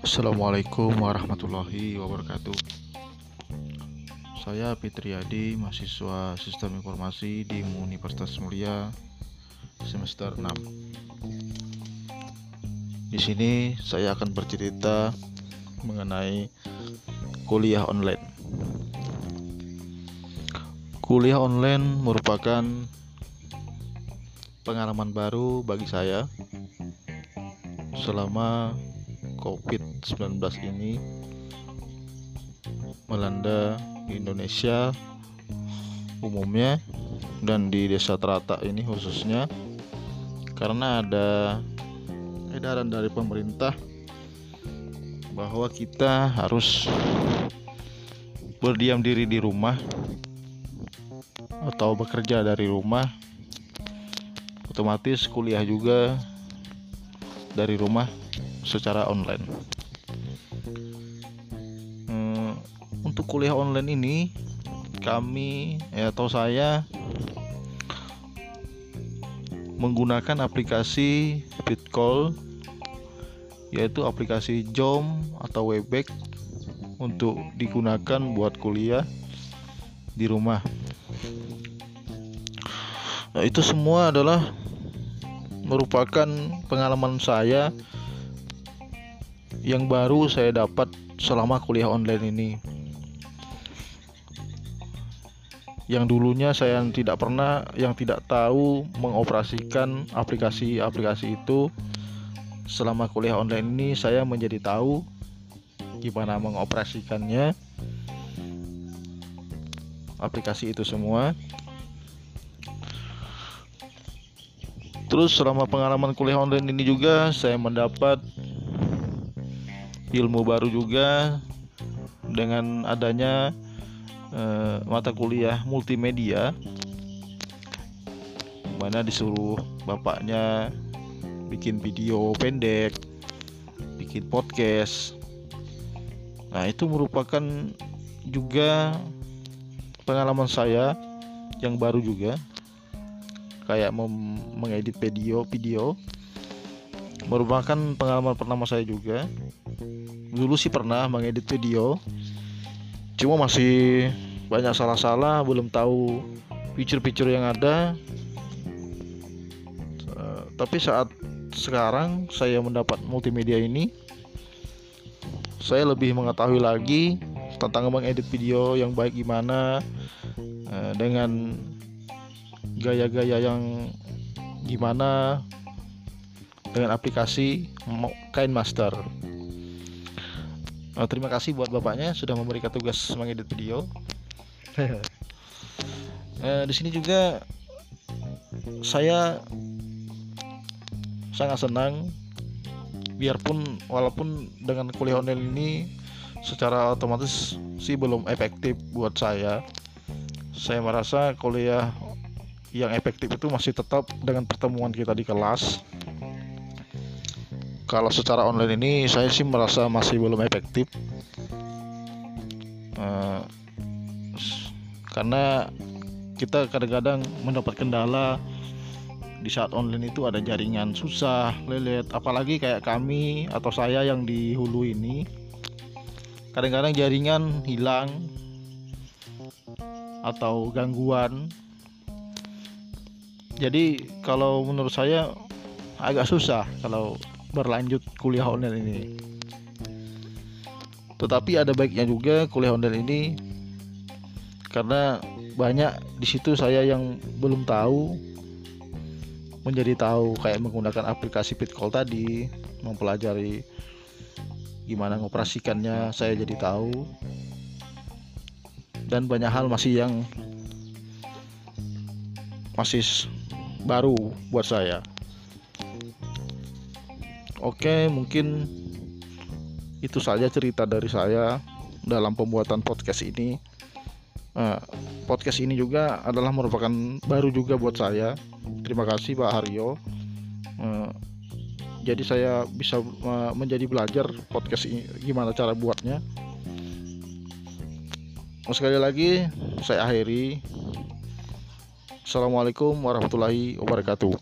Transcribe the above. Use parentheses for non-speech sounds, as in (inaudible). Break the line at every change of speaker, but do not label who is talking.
Assalamualaikum warahmatullahi wabarakatuh. Saya Fitriadi, mahasiswa Sistem Informasi di Universitas Mulia semester 6. Di sini saya akan bercerita mengenai kuliah online. Kuliah online merupakan pengalaman baru bagi saya selama COVID-19 ini melanda Indonesia umumnya dan di desa Terata ini khususnya karena ada edaran dari pemerintah bahwa kita harus berdiam diri di rumah atau bekerja dari rumah. Otomatis kuliah juga dari rumah secara online. Hmm, untuk kuliah online ini kami ya, atau saya menggunakan aplikasi Bitcall yaitu aplikasi Zoom atau Webex untuk digunakan buat kuliah di rumah. Nah, itu semua adalah merupakan pengalaman saya yang baru saya dapat selama kuliah online ini. Yang dulunya saya tidak pernah, yang tidak tahu mengoperasikan aplikasi-aplikasi itu. Selama kuliah online ini saya menjadi tahu gimana mengoperasikannya aplikasi itu semua Terus selama pengalaman kuliah online ini juga saya mendapat ilmu baru juga dengan adanya uh, mata kuliah multimedia mana disuruh bapaknya bikin video pendek, bikin podcast. Nah, itu merupakan juga pengalaman saya yang baru juga kayak mengedit video video merupakan pengalaman pertama saya juga dulu sih pernah mengedit video cuma masih banyak salah-salah belum tahu fitur-fitur yang ada uh, tapi saat sekarang saya mendapat multimedia ini saya lebih mengetahui lagi tentang mengedit video yang baik gimana uh, dengan gaya-gaya yang gimana dengan aplikasi Kain Master. Oh, terima kasih buat bapaknya sudah memberikan tugas mengedit video. (laughs) eh, di sini juga saya sangat senang biarpun walaupun dengan kuliah online ini secara otomatis sih belum efektif buat saya. Saya merasa kuliah yang efektif itu masih tetap dengan pertemuan kita di kelas kalau secara online ini saya sih merasa masih belum efektif. Uh, karena kita kadang-kadang mendapat kendala di saat online itu ada jaringan susah, lelet, apalagi kayak kami atau saya yang di hulu ini kadang-kadang jaringan hilang atau gangguan. Jadi kalau menurut saya agak susah kalau berlanjut kuliah online ini. Tetapi ada baiknya juga kuliah online ini karena banyak di situ saya yang belum tahu menjadi tahu kayak menggunakan aplikasi Bitcall tadi mempelajari gimana mengoperasikannya saya jadi tahu. Dan banyak hal masih yang masih baru buat saya. Oke, mungkin itu saja cerita dari saya dalam pembuatan podcast ini. Nah, podcast ini juga adalah merupakan baru juga buat saya. Terima kasih Pak Haryo. Nah, jadi saya bisa uh, menjadi belajar podcast ini gimana cara buatnya. Sekali lagi saya akhiri Assalamualaikum warahmatullahi wabarakatuh.